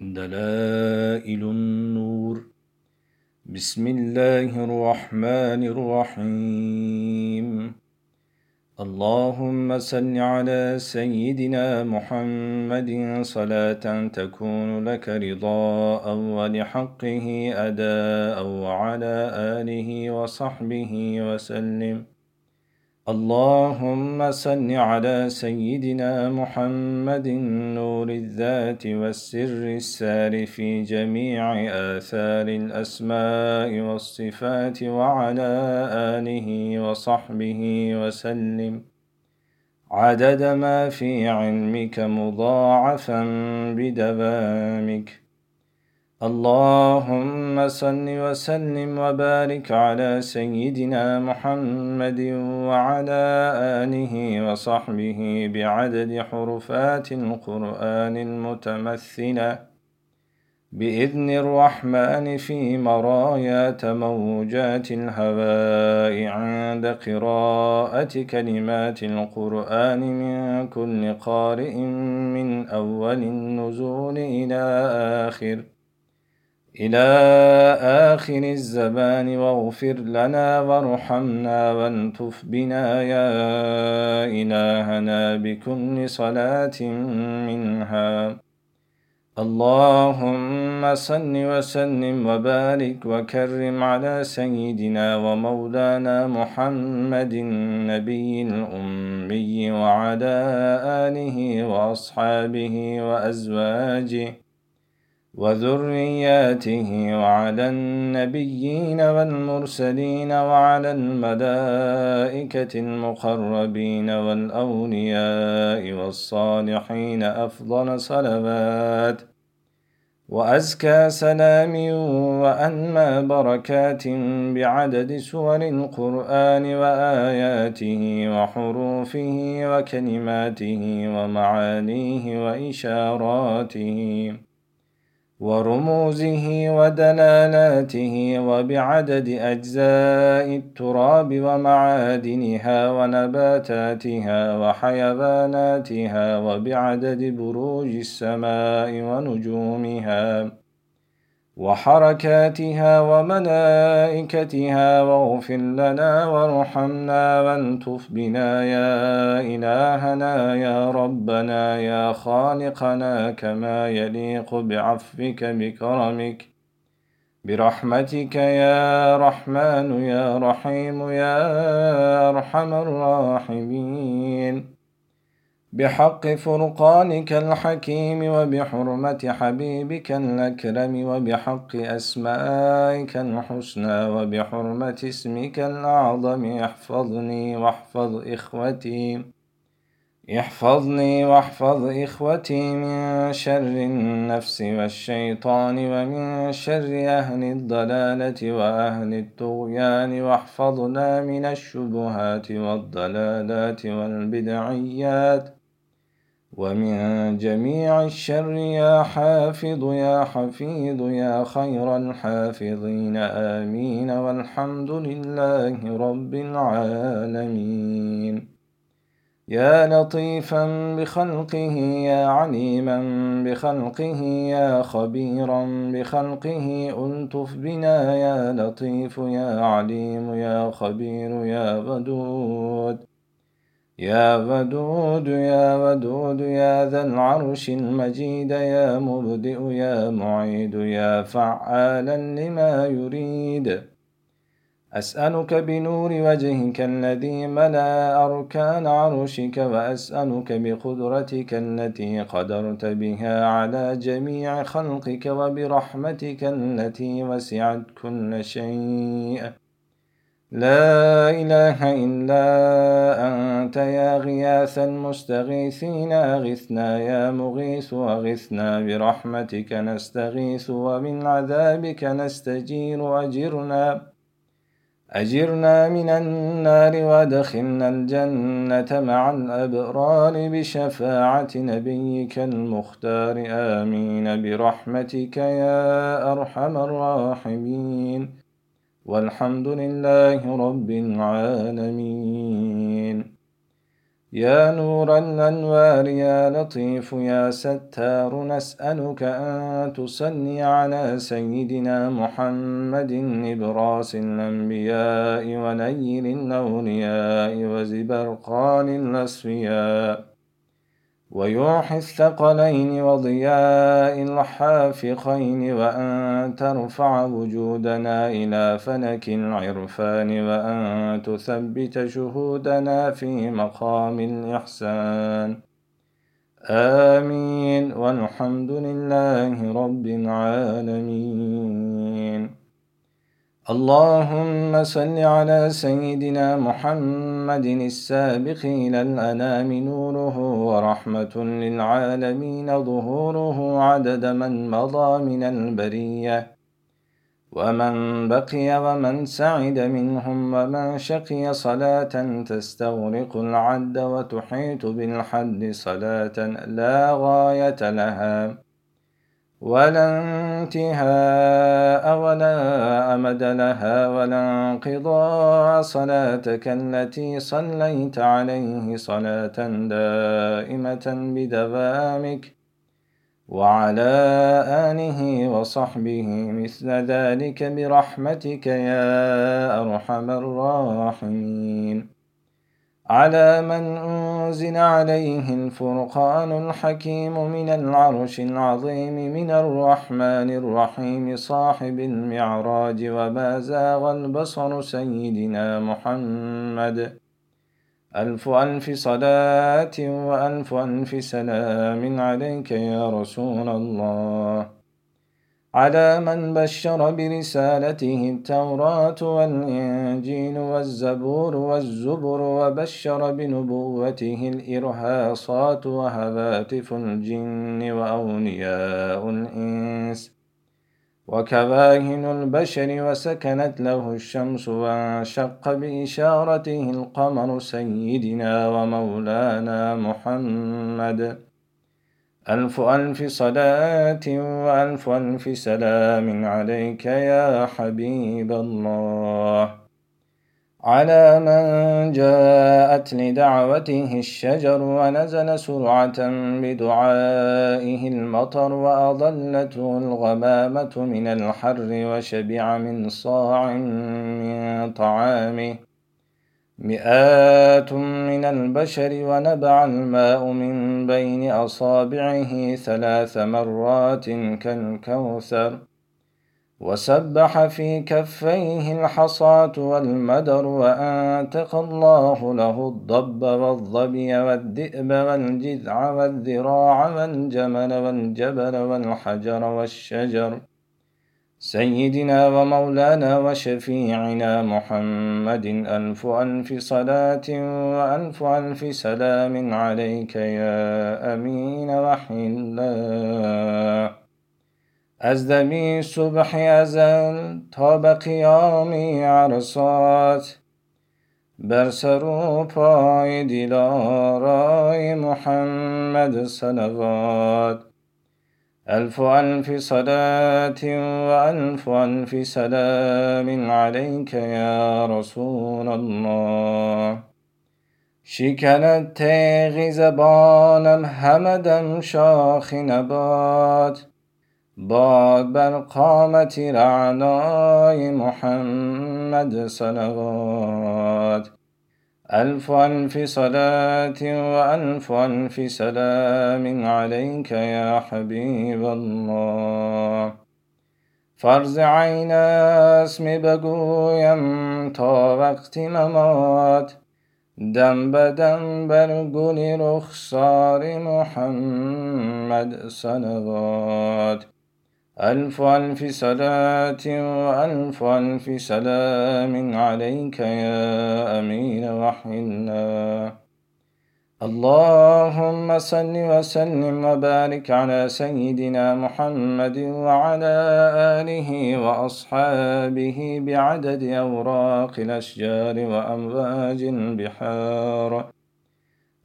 دلائل النور. بسم الله الرحمن الرحيم. اللهم صل على سيدنا محمد. صلاة تكون لك رضاء ولحقه أداء وعلى آله وصحبه وسلم. اللهم صل على سيدنا محمد نور الذات والسر السار في جميع آثار الأسماء والصفات وعلى آله وصحبه وسلم. عدد ما في علمك مضاعفا بدوامك. اللهم صل وسلم وبارك على سيدنا محمد وعلى آله وصحبه بعدد حرفات القرآن المتمثلة. بإذن الرحمن في مرايات موجات الهواء عند قراءة كلمات القرآن من كل قارئ من أول النزول إلى آخر. إلى آخر الزمان واغفر لنا وارحمنا والتف بنا يا إلهنا بكل صلاة منها. اللهم صل وسلم وبارك وكرم على سيدنا ومولانا محمد النبي الأمي وعلى آله وأصحابه وأزواجه. وذرياته وعلى النبيين والمرسلين وعلى الملائكة المقربين والأولياء والصالحين أفضل صلوات وأزكى سلام وأنمى بركات بعدد سور القرآن وآياته وحروفه وكلماته ومعانيه وإشاراته ورموزه ودلالاته وبعدد أجزاء التراب ومعادنها ونباتاتها وحيواناتها وبعدد بروج السماء ونجومها. وحركاتها وملائكتها واغفر لنا وارحمنا والتف بنا يا إلهنا يا ربنا يا خالقنا كما يليق بعفوك بكرمك. برحمتك يا رحمن يا رحيم يا أرحم الراحمين. بحق فرقانك الحكيم وبحرمة حبيبك الأكرم وبحق أسمائك الحسنى وبحرمة اسمك الأعظم احفظني واحفظ إخوتي. احفظني واحفظ إخوتي من شر النفس والشيطان ومن شر أهل الضلالة وأهل الطغيان. واحفظنا من الشبهات والضلالات والبدعيات. ومن جميع الشر يا حافظ يا حفيظ يا خير الحافظين. آمين. والحمد لله رب العالمين. يا لطيفا بخلقه يا عليما بخلقه يا خبيرا بخلقه. ألطف بنا يا لطيف يا عليم يا خبير يا ودود. يا ودود يا ودود يا ذا العرش المجيد يا مبدئ يا معيد يا فعالا لما يريد. أسألك بنور وجهك الذي ملا أركان عرشك وأسألك بقدرتك التي قدرت بها على جميع خلقك وبرحمتك التي وسعت كل شيء. لا إله إلا أنت يا غياث المستغيثين أغثنا يا مغيث أغثنا برحمتك نستغيث ومن عذابك نستجير أجرنا أجرنا من النار وأدخلنا الجنة مع الأبرار بشفاعة نبيك المختار آمين برحمتك يا أرحم الراحمين. والحمد لله رب العالمين. يا نور الأنوار يا لطيف يا ستار نسألك أن تصلي على سيدنا محمد إبراس الأنبياء ونير الأولياء وزبرقان الأصفياء. ويوحي الثقلين وضياء الحافقين وأن ترفع وجودنا إلى فلك العرفان وأن تثبت شهودنا في مقام الإحسان. آمين. والحمد لله رب العالمين. اللهم صل على سيدنا محمد السابق إلى الأنام نوره ورحمة للعالمين ظهوره عدد من مضى من البرية ومن بقي ومن سعد منهم ومن شقي صلاة تستغرق العد وتحيط بالحد صلاة لا غاية لها ولا انتهاء ولا أمد لها ولا انقضاء صلاتك التي صليت عليه صلاة دائمة بدوامك وعلى آله وصحبه مثل ذلك برحمتك يا أرحم الراحمين. على من أنزل عليه الفرقان الحكيم من العرش العظيم من الرحمن الرحيم صاحب المعراج وما زاغ البصر سيدنا محمد. ألف ألف صلاة وألف ألف سلام عليك يا رسول الله. على من بشر برسالته التوراة والإنجيل والزبور والزبر وبشر بنبوته الإرهاصات وهواتف الجن وأولياء الإنس وكواهن البشر وسكنت له الشمس وانشق بإشارته القمر سيدنا ومولانا محمد ألف ألف صلاة وألف ألف سلام عليك يا حبيب الله. على من جاءت لدعوته الشجر ونزل سرعة بدعائه المطر وأضلته الغمامة من الحر وشبع من صاع من طعامه. مئات من البشر ونبع الماء من بين أصابعه ثلاث مرات كالكوثر وسبح في كفيه الحصاة والمدر وأنتق الله له الضب والظبي والذئب والجذع والذراع والجمل والجبل والحجر والشجر سيدنا ومولانا وشفيعنا محمد ألف ألف صلاة وألف ألف سلام عليك يا أمين وحي الله از دمی صبح ازل تا به قیامی عرصات. بر سر و پای محمد صلوات. ألف ألف صلاة وألف ألف سلام عليك يا رسول الله. شکنت تیغی زبانم همدم شاخ نبات. باد بر قامت رعنای محمد صلوات. ألف ألف صلاة وألف ألف سلام عليك يا حبيب الله. فرز عین اسم بگویم تا وقت ممات دم بدم بر گل رخسار محمد صلوات. ألف ألف صلاة وألف ألف سلام عليك يا أمين وحي الله. اللهم صل وسلم وبارك على سيدنا محمد وعلى آله وأصحابه بعدد أوراق الأشجار وأمواج البحار.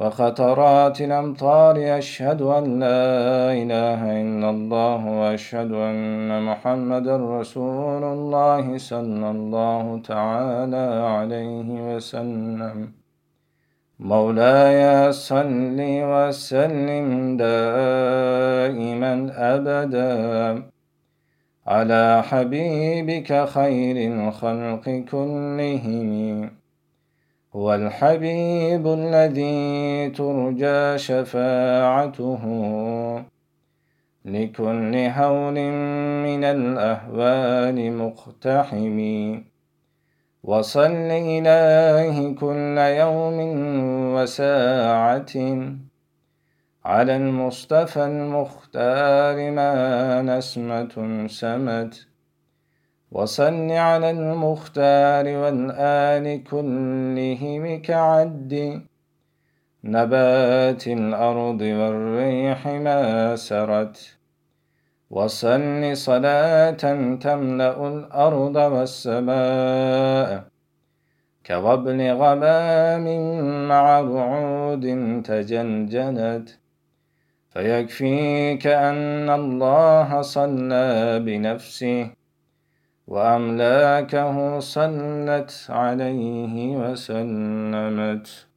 وخطرات الأمطار أشهد أن لا إله إلا الله وأشهد أن محمد رسول الله صلى الله تعالى عليه وسلم. مولاي صل وسلم دائما ابدا على حبيبك خير الخلق كلهم. هو الحبيب الذي ترجى شفاعته لكل هول من الأهوال مقتحم. وصل إليه كل يوم وساعة على المصطفى المختار ما نسمة سمت. وصل على المختار والآل كلهم كعد. نبات الأرض والريح ما سرت. وصل صلاة تملأ الأرض والسماء. كوبل غمام مع رعود تجنجنت. فيكفيك أن الله صلى بنفسه. وأملاكه صلت عليه وسلمت.